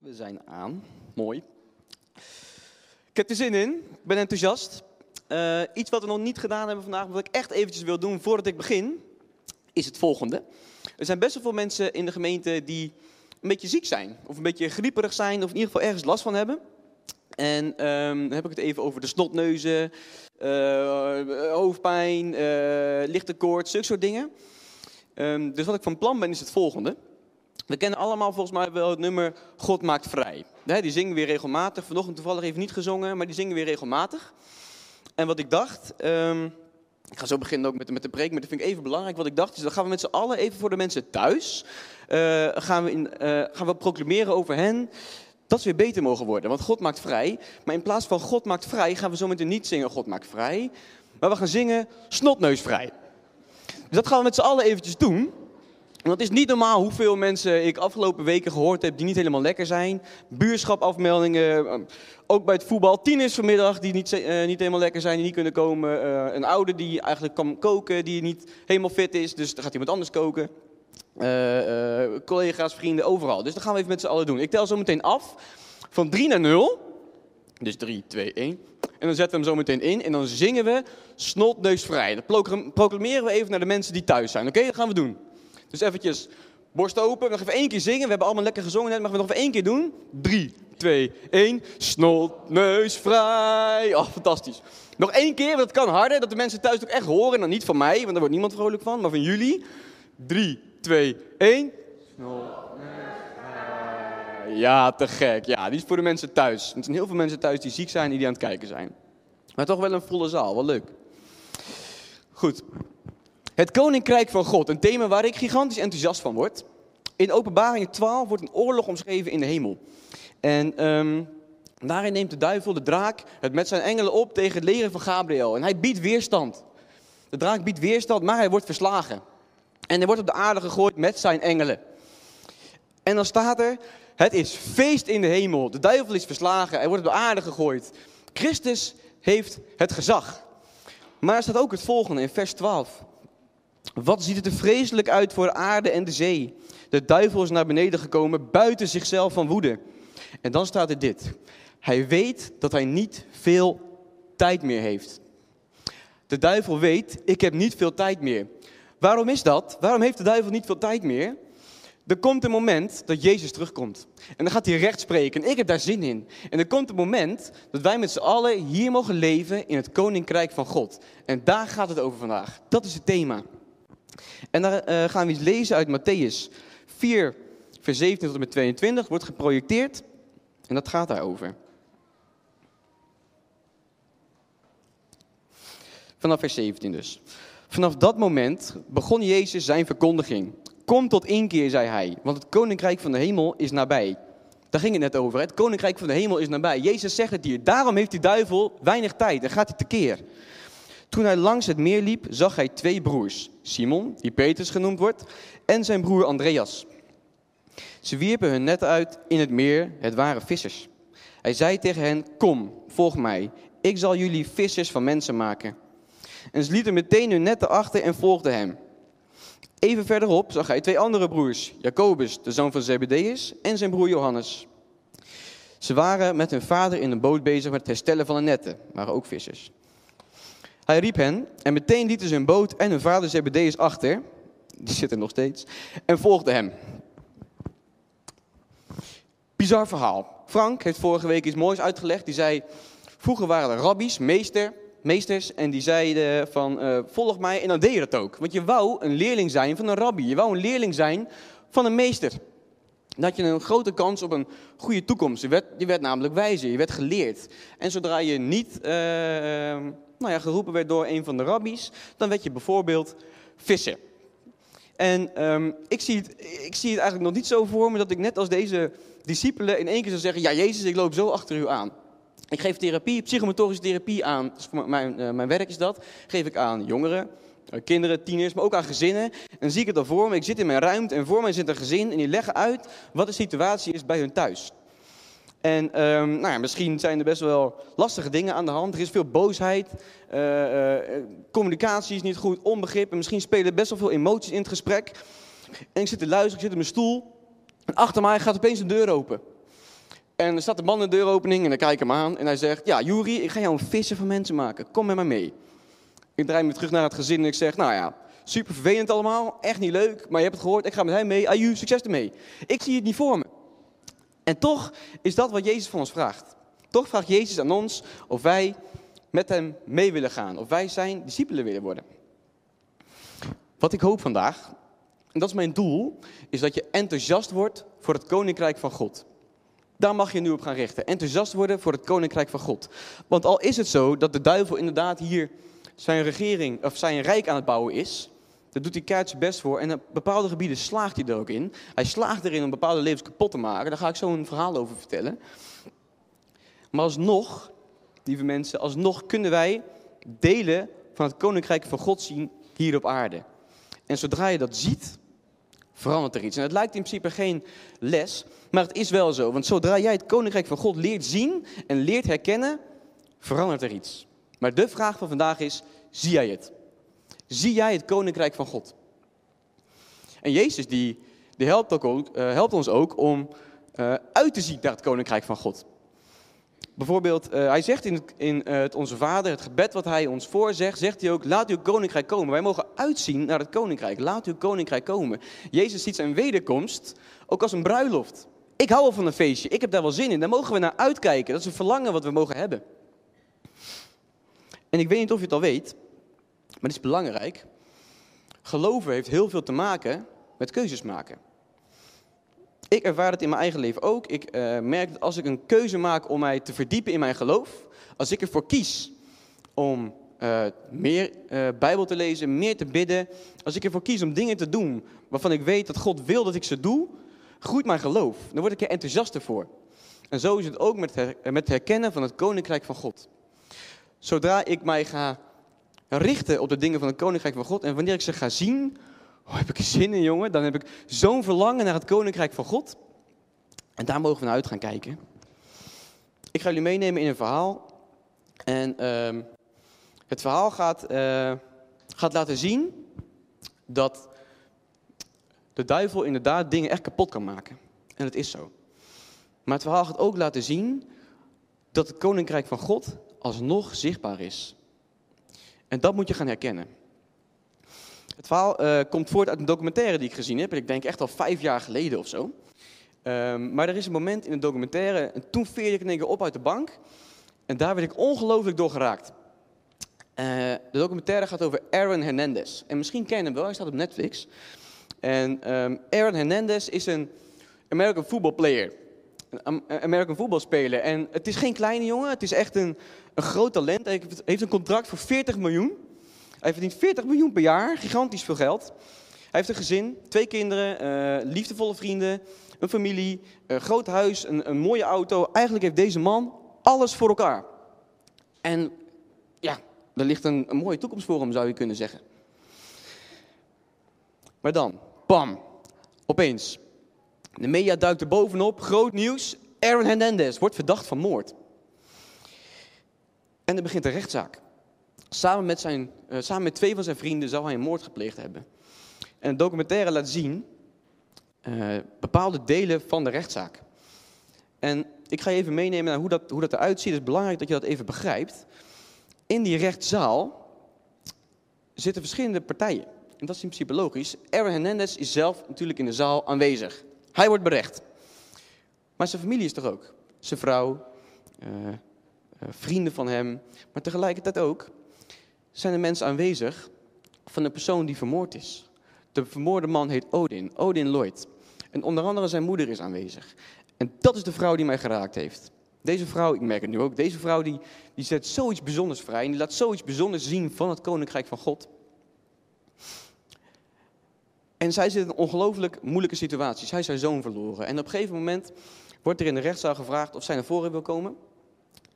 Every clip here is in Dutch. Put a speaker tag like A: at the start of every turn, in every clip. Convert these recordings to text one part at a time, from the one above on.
A: We zijn aan. Mooi. Ik heb er zin in. Ik ben enthousiast. Uh, iets wat we nog niet gedaan hebben vandaag, wat ik echt eventjes wil doen voordat ik begin, is het volgende. Er zijn best wel veel mensen in de gemeente die een beetje ziek zijn. Of een beetje grieperig zijn, of in ieder geval ergens last van hebben. En um, dan heb ik het even over de snotneuzen, uh, hoofdpijn, uh, lichte koorts, zulke soort dingen. Um, dus wat ik van plan ben is het volgende. We kennen allemaal volgens mij wel het nummer God maakt vrij. Die zingen weer regelmatig. Vanochtend toevallig even niet gezongen, maar die zingen weer regelmatig. En wat ik dacht, um, ik ga zo beginnen ook met, met de preek, maar dat vind ik even belangrijk. Wat ik dacht is, dan gaan we met z'n allen even voor de mensen thuis, uh, gaan, we in, uh, gaan we proclameren over hen dat ze weer beter mogen worden. Want God maakt vrij. Maar in plaats van God maakt vrij, gaan we zo meteen niet zingen God maakt vrij. Maar we gaan zingen snotneus vrij. Dus dat gaan we met z'n allen eventjes doen. Want het is niet normaal hoeveel mensen ik afgelopen weken gehoord heb die niet helemaal lekker zijn. Buurschapafmeldingen, eh, ook bij het voetbal. Tieners vanmiddag die niet, uh, niet helemaal lekker zijn, die niet kunnen komen. Uh, een ouder die eigenlijk kan koken, die niet helemaal fit is, dus dan gaat iemand anders koken. Uh, collega's, vrienden, overal. Dus dat gaan we even met z'n allen doen. Ik tel zo meteen af van 3 naar 0. Dus 3, 2, 1. En dan zetten we hem zo meteen in en dan zingen we snotneusvrij. Dat proclameren we even naar de mensen die thuis zijn. Oké, dat gaan we doen. Dus eventjes borst open. Nog even één keer zingen. We hebben allemaal lekker gezongen net. Maar we nog even één keer doen. 3, 2, 1. Snot, neus, vrij. Oh, fantastisch. Nog één keer, want het kan harder. Dat de mensen thuis ook echt horen. En dan niet van mij, want daar wordt niemand vrolijk van. Maar van jullie. 3, 2, 1. Snot, Ja, te gek. Ja, die is voor de mensen thuis. Er zijn heel veel mensen thuis die ziek zijn en die aan het kijken zijn. Maar toch wel een volle zaal. Wel leuk. Goed. Het koninkrijk van God, een thema waar ik gigantisch enthousiast van word. In Openbaring 12 wordt een oorlog omschreven in de hemel. En um, daarin neemt de duivel, de draak, het met zijn engelen op tegen het leger van Gabriel. En hij biedt weerstand. De draak biedt weerstand, maar hij wordt verslagen. En hij wordt op de aarde gegooid met zijn engelen. En dan staat er, het is feest in de hemel. De duivel is verslagen, hij wordt op de aarde gegooid. Christus heeft het gezag. Maar er staat ook het volgende in vers 12. Wat ziet het er vreselijk uit voor de aarde en de zee. De duivel is naar beneden gekomen, buiten zichzelf van woede. En dan staat er dit. Hij weet dat hij niet veel tijd meer heeft. De duivel weet, ik heb niet veel tijd meer. Waarom is dat? Waarom heeft de duivel niet veel tijd meer? Er komt een moment dat Jezus terugkomt. En dan gaat hij recht spreken. En ik heb daar zin in. En er komt een moment dat wij met z'n allen hier mogen leven in het koninkrijk van God. En daar gaat het over vandaag. Dat is het thema. En daar uh, gaan we iets lezen uit Matthäus 4, vers 17 tot en met 22. Wordt geprojecteerd. En dat gaat daarover. Vanaf vers 17 dus. Vanaf dat moment begon Jezus zijn verkondiging. Kom tot inkeer, zei hij, want het koninkrijk van de hemel is nabij. Daar ging het net over. Het koninkrijk van de hemel is nabij. Jezus zegt het hier. Daarom heeft die duivel weinig tijd en gaat hij tekeer. Toen hij langs het meer liep, zag hij twee broers. Simon, die Petrus genoemd wordt, en zijn broer Andreas. Ze wierpen hun net uit in het meer, het waren vissers. Hij zei tegen hen, kom, volg mij, ik zal jullie vissers van mensen maken. En ze lieten meteen hun netten achter en volgden hem. Even verderop zag hij twee andere broers, Jacobus, de zoon van Zebedeus, en zijn broer Johannes. Ze waren met hun vader in een boot bezig met het herstellen van de netten, waren ook vissers. Hij riep hen en meteen lieten ze hun boot en hun vader Zebedeus achter, die zit er nog steeds, en volgden hem. Bizar verhaal. Frank heeft vorige week iets moois uitgelegd. Die zei, vroeger waren er rabbies, meester, meesters, en die zeiden van, uh, volg mij, en dan deed je dat ook. Want je wou een leerling zijn van een rabbi, je wou een leerling zijn van een meester. Dan had je een grote kans op een goede toekomst. Je werd, je werd namelijk wijzer, je werd geleerd. En zodra je niet uh, nou ja, geroepen werd door een van de rabbies, dan werd je bijvoorbeeld vissen. En um, ik, zie het, ik zie het eigenlijk nog niet zo voor me dat ik net als deze discipelen in één keer zou zeggen, ja Jezus, ik loop zo achter u aan. Ik geef therapie, psychomotorische therapie aan, mijn, uh, mijn werk is dat, geef ik aan jongeren, uh, kinderen, tieners, maar ook aan gezinnen. En zie ik het al voor me, ik zit in mijn ruimte en voor mij zit een gezin en die leggen uit wat de situatie is bij hun thuis. En um, nou ja, misschien zijn er best wel lastige dingen aan de hand. Er is veel boosheid, uh, uh, communicatie is niet goed, onbegrip. En misschien spelen best wel veel emoties in het gesprek. En ik zit te luisteren, ik zit in mijn stoel. En achter mij gaat opeens een deur open. En er staat de man in de deuropening en ik kijk hem aan. En hij zegt, ja Juri, ik ga jou een visser van mensen maken. Kom met mij mee. Ik draai me terug naar het gezin en ik zeg, nou ja, super vervelend allemaal. Echt niet leuk, maar je hebt het gehoord. Ik ga met hem mee. Aju, succes ermee. Ik zie het niet voor me. En toch is dat wat Jezus van ons vraagt. Toch vraagt Jezus aan ons of wij met hem mee willen gaan. Of wij zijn discipelen willen worden. Wat ik hoop vandaag, en dat is mijn doel, is dat je enthousiast wordt voor het koninkrijk van God. Daar mag je nu op gaan richten. Enthousiast worden voor het koninkrijk van God. Want al is het zo dat de duivel inderdaad hier zijn regering of zijn rijk aan het bouwen is, daar doet hij keihard best voor. En op bepaalde gebieden slaagt hij er ook in. Hij slaagt erin om bepaalde levens kapot te maken. Daar ga ik zo een verhaal over vertellen. Maar alsnog, lieve mensen, alsnog kunnen wij delen van het koninkrijk van God zien hier op aarde. En zodra je dat ziet, verandert er iets. En het lijkt in principe geen les, maar het is wel zo. Want zodra jij het koninkrijk van God leert zien en leert herkennen, verandert er iets. Maar de vraag van vandaag is, zie jij het? Zie jij het koninkrijk van God? En Jezus die, die helpt, ook, uh, helpt ons ook om uh, uit te zien naar het koninkrijk van God. Bijvoorbeeld, uh, hij zegt in, het, het Onze Vader, het gebed wat hij ons voorzegt, zegt hij ook, laat uw koninkrijk komen. Wij mogen uitzien naar het koninkrijk, laat uw koninkrijk komen. Jezus ziet zijn wederkomst ook als een bruiloft. Ik hou wel van een feestje, ik heb daar wel zin in, daar mogen we naar uitkijken. Dat is een verlangen wat we mogen hebben. En ik weet niet of je het al weet, maar het is belangrijk. Geloven heeft heel veel te maken met keuzes maken. Ik ervaar het in mijn eigen leven ook. Ik uh, merk dat als ik een keuze maak om mij te verdiepen in mijn geloof, als ik ervoor kies om uh, meer uh, Bijbel te lezen, meer te bidden, als ik ervoor kies om dingen te doen waarvan ik weet dat God wil dat ik ze doe, groeit mijn geloof. Dan word ik er enthousiaster voor. En zo is het ook met het herkennen van het koninkrijk van God. Zodra ik mij ga richten op de dingen van het koninkrijk van God en wanneer ik ze ga zien, oh, heb ik zin in jongen, dan heb ik zo'n verlangen naar het koninkrijk van God. En daar mogen we naar uit gaan kijken. Ik ga jullie meenemen in een verhaal. En uh, het verhaal gaat, uh, gaat laten zien dat de duivel inderdaad dingen echt kapot kan maken. En dat is zo. Maar het verhaal gaat ook laten zien dat het koninkrijk van God alsnog zichtbaar is. En dat moet je gaan herkennen. Het verhaal uh, komt voort uit een documentaire die ik gezien heb. ik denk echt al vijf jaar geleden of zo. Um, maar er is een moment in de documentaire. En toen veerde ik in één keer op uit de bank. En daar werd ik ongelooflijk door geraakt. Uh, de documentaire gaat over Aaron Hernandez. En misschien ken je hem wel, hij staat op Netflix. En um, Aaron Hernandez is een American football player. American voetbalspeler. En het is geen kleine jongen, het is echt een, een groot talent. Hij heeft een contract voor 40 miljoen. Hij verdient 40 miljoen per jaar, gigantisch veel geld. Hij heeft een gezin, twee kinderen, uh, liefdevolle vrienden, een familie, een groot huis, een, een mooie auto. Eigenlijk heeft deze man alles voor elkaar. En ja, er ligt een, een mooie toekomst voor hem, zou je kunnen zeggen. Maar dan, bam, opeens. De media duikt er bovenop, groot nieuws. Aaron Hernandez wordt verdacht van moord. En er begint een rechtszaak. Samen met, zijn, uh, samen met twee van zijn vrienden zou hij een moord gepleegd hebben. En de documentaire laat zien uh, bepaalde delen van de rechtszaak. En ik ga je even meenemen naar hoe dat, hoe dat eruit ziet. Het is belangrijk dat je dat even begrijpt. In die rechtszaal zitten verschillende partijen. En dat is in principe logisch. Aaron Hernandez is zelf natuurlijk in de zaal aanwezig. Hij wordt berecht. Maar zijn familie is er ook. Zijn vrouw, uh, uh, vrienden van hem. Maar tegelijkertijd ook zijn er mensen aanwezig van de persoon die vermoord is. De vermoorde man heet Odin, Odin Lloyd. En onder andere zijn moeder is aanwezig. En dat is de vrouw die mij geraakt heeft. Deze vrouw, ik merk het nu ook, deze vrouw die, die zet zoiets bijzonders vrij. En die laat zoiets bijzonders zien van het koninkrijk van God. En zij zit in een ongelooflijk moeilijke situatie. Zij is haar zoon verloren. En op een gegeven moment wordt er in de rechtszaal gevraagd of zij naar voren wil komen.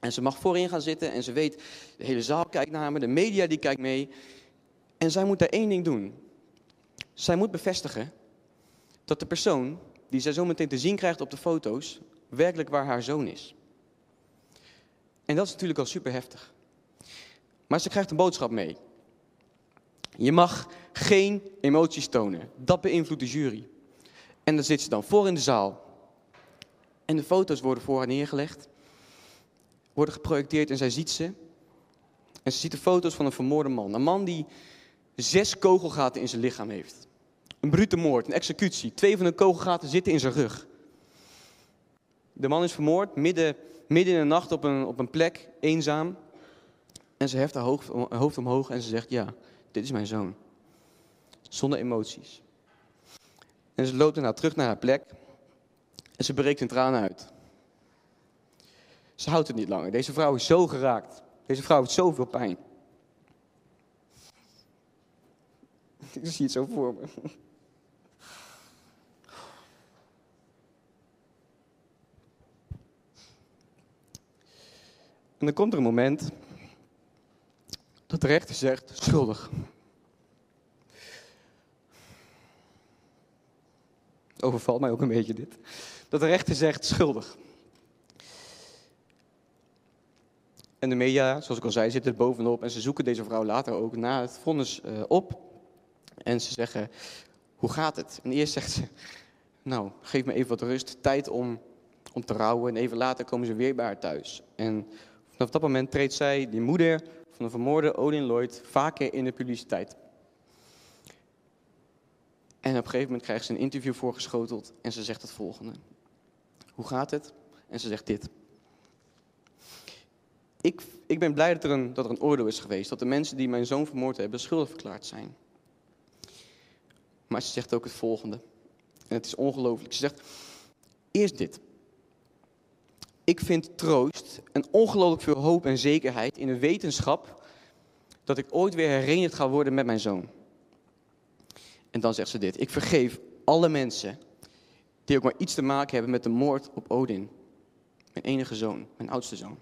A: En ze mag voorin gaan zitten en ze weet, de hele zaal kijkt naar me, de media die kijkt mee. En zij moet daar één ding doen. Zij moet bevestigen dat de persoon die zij zo meteen te zien krijgt op de foto's, werkelijk waar haar zoon is. En dat is natuurlijk al super heftig. Maar ze krijgt een boodschap mee. Je mag geen emoties tonen. Dat beïnvloedt de jury. En dan zit ze dan voor in de zaal. En de foto's worden voor haar neergelegd, worden geprojecteerd en zij ziet ze. En ze ziet de foto's van een vermoorde man. Een man die zes kogelgaten in zijn lichaam heeft. Een brute moord, een executie. Twee van de kogelgaten zitten in zijn rug. De man is vermoord midden, midden in de nacht op een, op een plek, eenzaam. En ze heft haar hoofd, hoofd omhoog en ze zegt, ja, dit is mijn zoon. Zonder emoties. En ze loopt daarna terug naar haar plek. En ze breekt in tranen uit. Ze houdt het niet langer. Deze vrouw is zo geraakt. Deze vrouw heeft zoveel pijn. Ik zie het zo voor me. En dan komt er een moment de rechter zegt, schuldig. Overvalt mij ook een beetje dit. Dat de rechter zegt, schuldig. En de media, zoals ik al zei, zitten er bovenop en ze zoeken deze vrouw later ook na het vonnis uh, op. En ze zeggen, hoe gaat het? En eerst zegt ze, nou, geef me even wat rust, tijd om, om te rouwen. En even later komen ze weer bij haar thuis. En vanaf dat moment treedt zij, die moeder van de vermoorde Odin Lloyd, vaker in de publiciteit. En op een gegeven moment krijgt ze een interview voorgeschoteld en ze zegt het volgende. Hoe gaat het? En ze zegt dit. Ik, ik ben blij dat er, een, dat er een oordeel is geweest, dat de mensen die mijn zoon vermoord hebben schuldig verklaard zijn. Maar ze zegt ook het volgende. En het is ongelooflijk. Ze zegt, eerst dit. Ik vind troost en ongelooflijk veel hoop en zekerheid in de wetenschap dat ik ooit weer herenigd ga worden met mijn zoon. En dan zegt ze dit. Ik vergeef alle mensen die ook maar iets te maken hebben met de moord op Odin. Mijn enige zoon, mijn oudste zoon.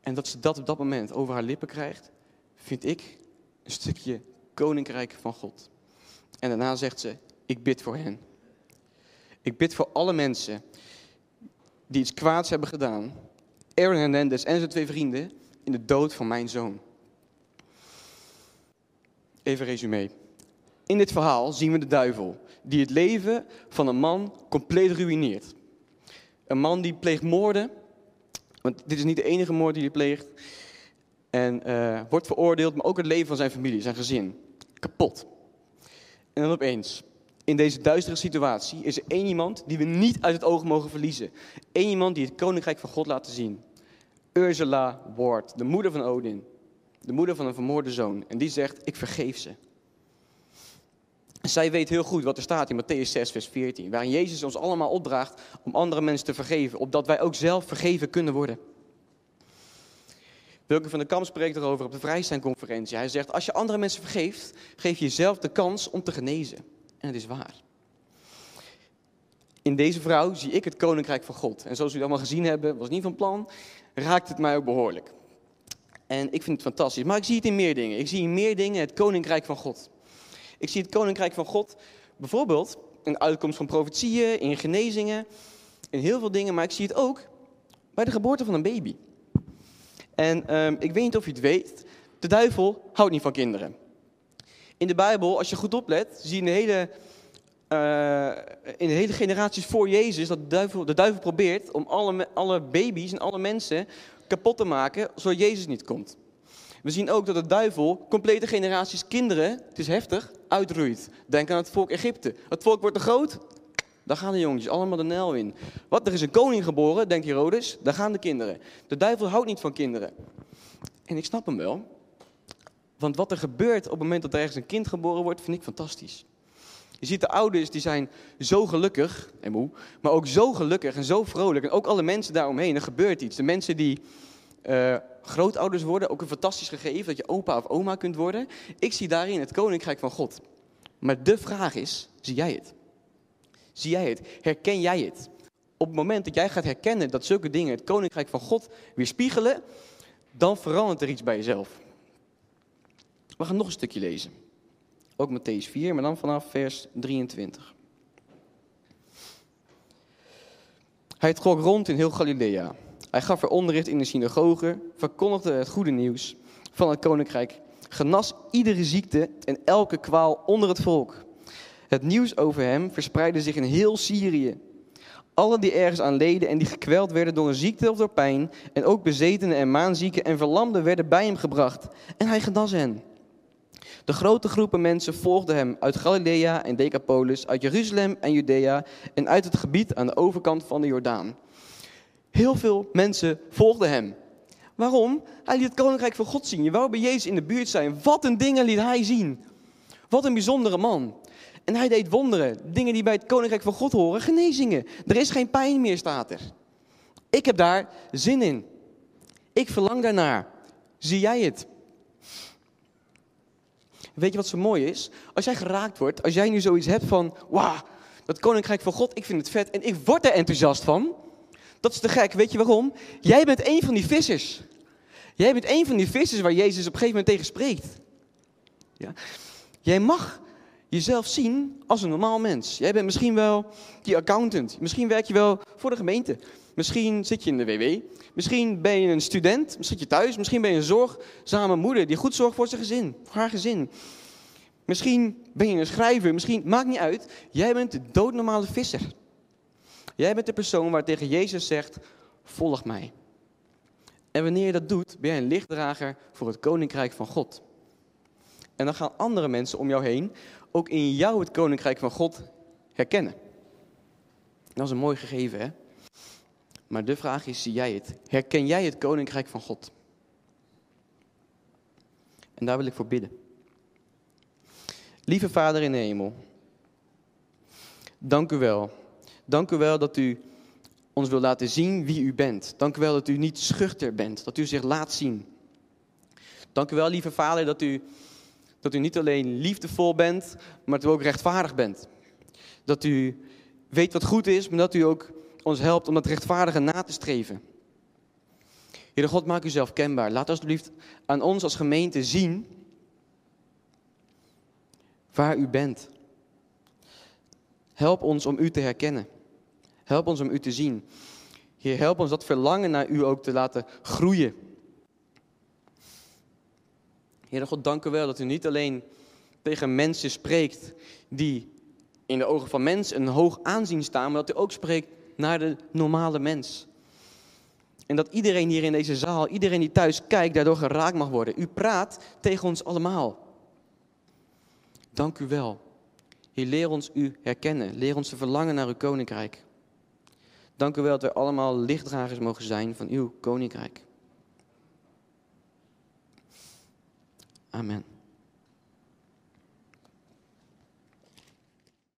A: En dat ze dat op dat moment over haar lippen krijgt, vind ik een stukje koninkrijk van God. En daarna zegt ze, ik bid voor hen. Ik bid voor alle mensen die iets kwaads hebben gedaan. Aaron Hernandez en zijn twee vrienden in de dood van mijn zoon. Even resume. In dit verhaal zien we de duivel die het leven van een man compleet ruïneert. Een man die pleegt moorden, want dit is niet de enige moord die hij pleegt. En uh, wordt veroordeeld, maar ook het leven van zijn familie, zijn gezin. Kapot. En dan opeens, in deze duistere situatie, is er één iemand die we niet uit het oog mogen verliezen. Eén iemand die het koninkrijk van God laat zien. Ursula Ward, de moeder van Odin. De moeder van een vermoorde zoon. En die zegt, ik vergeef ze. Zij weet heel goed wat er staat in Matthäus 6, vers 14. Waarin Jezus ons allemaal opdraagt om andere mensen te vergeven. Opdat wij ook zelf vergeven kunnen worden. Wilke van der Kamp spreekt erover op de Vrijstijnconferentie. Hij zegt, als je andere mensen vergeeft, geef je jezelf de kans om te genezen. En het is waar. In deze vrouw zie ik het koninkrijk van God. En zoals jullie allemaal gezien hebben, was niet van plan, raakt het mij ook behoorlijk. En ik vind het fantastisch. Maar ik zie het in meer dingen. Ik zie in meer dingen het koninkrijk van God. Ik zie het koninkrijk van God bijvoorbeeld in uitkomst van profetieën, in genezingen, in heel veel dingen. Maar ik zie het ook bij de geboorte van een baby. En um, ik weet niet of je het weet, de duivel houdt niet van kinderen. In de Bijbel, als je goed oplet, zie je de hele, uh, in de hele generaties voor Jezus dat de duivel, de duivel probeert om alle, alle baby's en alle mensen kapot te maken, zodat Jezus niet komt. We zien ook dat de duivel complete generaties kinderen, het is heftig, uitroeit. Denk aan het volk Egypte. Het volk wordt te groot, daar gaan de jongetjes allemaal de nel in. Wat, er is een koning geboren, denkt Herodes, daar gaan de kinderen. De duivel houdt niet van kinderen. En ik snap hem wel. Want wat er gebeurt op het moment dat er ergens een kind geboren wordt, vind ik fantastisch. Je ziet de ouders, die zijn zo gelukkig, en moe, maar ook zo gelukkig en zo vrolijk. En ook alle mensen daaromheen, er gebeurt iets. De mensen die uh, grootouders worden, ook een fantastisch gegeven, dat je opa of oma kunt worden. Ik zie daarin het koninkrijk van God. Maar de vraag is, zie jij het? Zie jij het? Herken jij het? Op het moment dat jij gaat herkennen dat zulke dingen het koninkrijk van God weerspiegelen, dan verandert er iets bij jezelf. We gaan nog een stukje lezen. Ook Matthäus 4, maar dan vanaf vers 23. Hij trok rond in heel Galilea. Hij gaf er onderricht in de synagoge, verkondigde het goede nieuws van het koninkrijk, genas iedere ziekte en elke kwaal onder het volk. Het nieuws over hem verspreidde zich in heel Syrië. Allen die ergens aan leden en die gekweld werden door een ziekte of door pijn. En ook bezetenen en maanzieken en verlamden werden bij hem gebracht. En hij genas hen. De grote groepen mensen volgden hem uit Galilea en Decapolis, uit Jeruzalem en Judea en uit het gebied aan de overkant van de Jordaan. Heel veel mensen volgden hem. Waarom? Hij liet het koninkrijk van God zien. Je wou bij Jezus in de buurt zijn. Wat een dingen liet hij zien. Wat een bijzondere man. En hij deed wonderen. Dingen die bij het koninkrijk van God horen. Genezingen. Er is geen pijn meer, staat er. Ik heb daar zin in. Ik verlang daarnaar. Zie jij het? Weet je wat zo mooi is? Als jij geraakt wordt, als jij nu zoiets hebt van, wauw, dat koninkrijk van God, ik vind het vet en ik word er enthousiast van. Dat is te gek, weet je waarom? Jij bent een van die vissers. Jij bent een van die vissers waar Jezus op een gegeven moment tegen spreekt. Ja? Jij mag jezelf zien als een normaal mens. Jij bent misschien wel die accountant. Misschien werk je wel voor de gemeente. Misschien zit je in de WW. Misschien ben je een student. Misschien zit je thuis. Misschien ben je een zorgzame moeder die goed zorgt voor zijn gezin, voor haar gezin. Misschien ben je een schrijver. Misschien, maakt niet uit. Jij bent de doodnormale visser. Jij bent de persoon waar tegen Jezus zegt, volg mij. En wanneer je dat doet, ben jij een lichtdrager voor het koninkrijk van God. En dan gaan andere mensen om jou heen ook in jou het koninkrijk van God herkennen. Dat is een mooi gegeven, hè? Maar de vraag is, zie jij het? Herken jij het koninkrijk van God? En daar wil ik voor bidden. Lieve Vader in de hemel, dank u wel. Dank u wel dat u ons wil laten zien wie u bent. Dank u wel dat u niet schuchter bent, dat u zich laat zien. Dank u wel, lieve Vader, dat u, dat u niet alleen liefdevol bent, maar dat u ook rechtvaardig bent. Dat u weet wat goed is, maar dat u ook ons helpt om dat rechtvaardige na te streven. Heere God, maak uzelf kenbaar. Laat alsjeblieft aan ons als gemeente zien waar u bent. Help ons om u te herkennen. Help ons om u te zien. Heer, help ons dat verlangen naar u ook te laten groeien. Heer God, dank u wel dat u niet alleen tegen mensen spreekt die in de ogen van mensen een hoog aanzien staan, maar dat u ook spreekt naar de normale mens. En dat iedereen hier in deze zaal, iedereen die thuis kijkt, daardoor geraakt mag worden. U praat tegen ons allemaal. Dank u wel. Heer, leer ons u herkennen. Leer ons te verlangen naar uw koninkrijk. Dank u wel dat we allemaal lichtdragers mogen zijn van uw koninkrijk. Amen.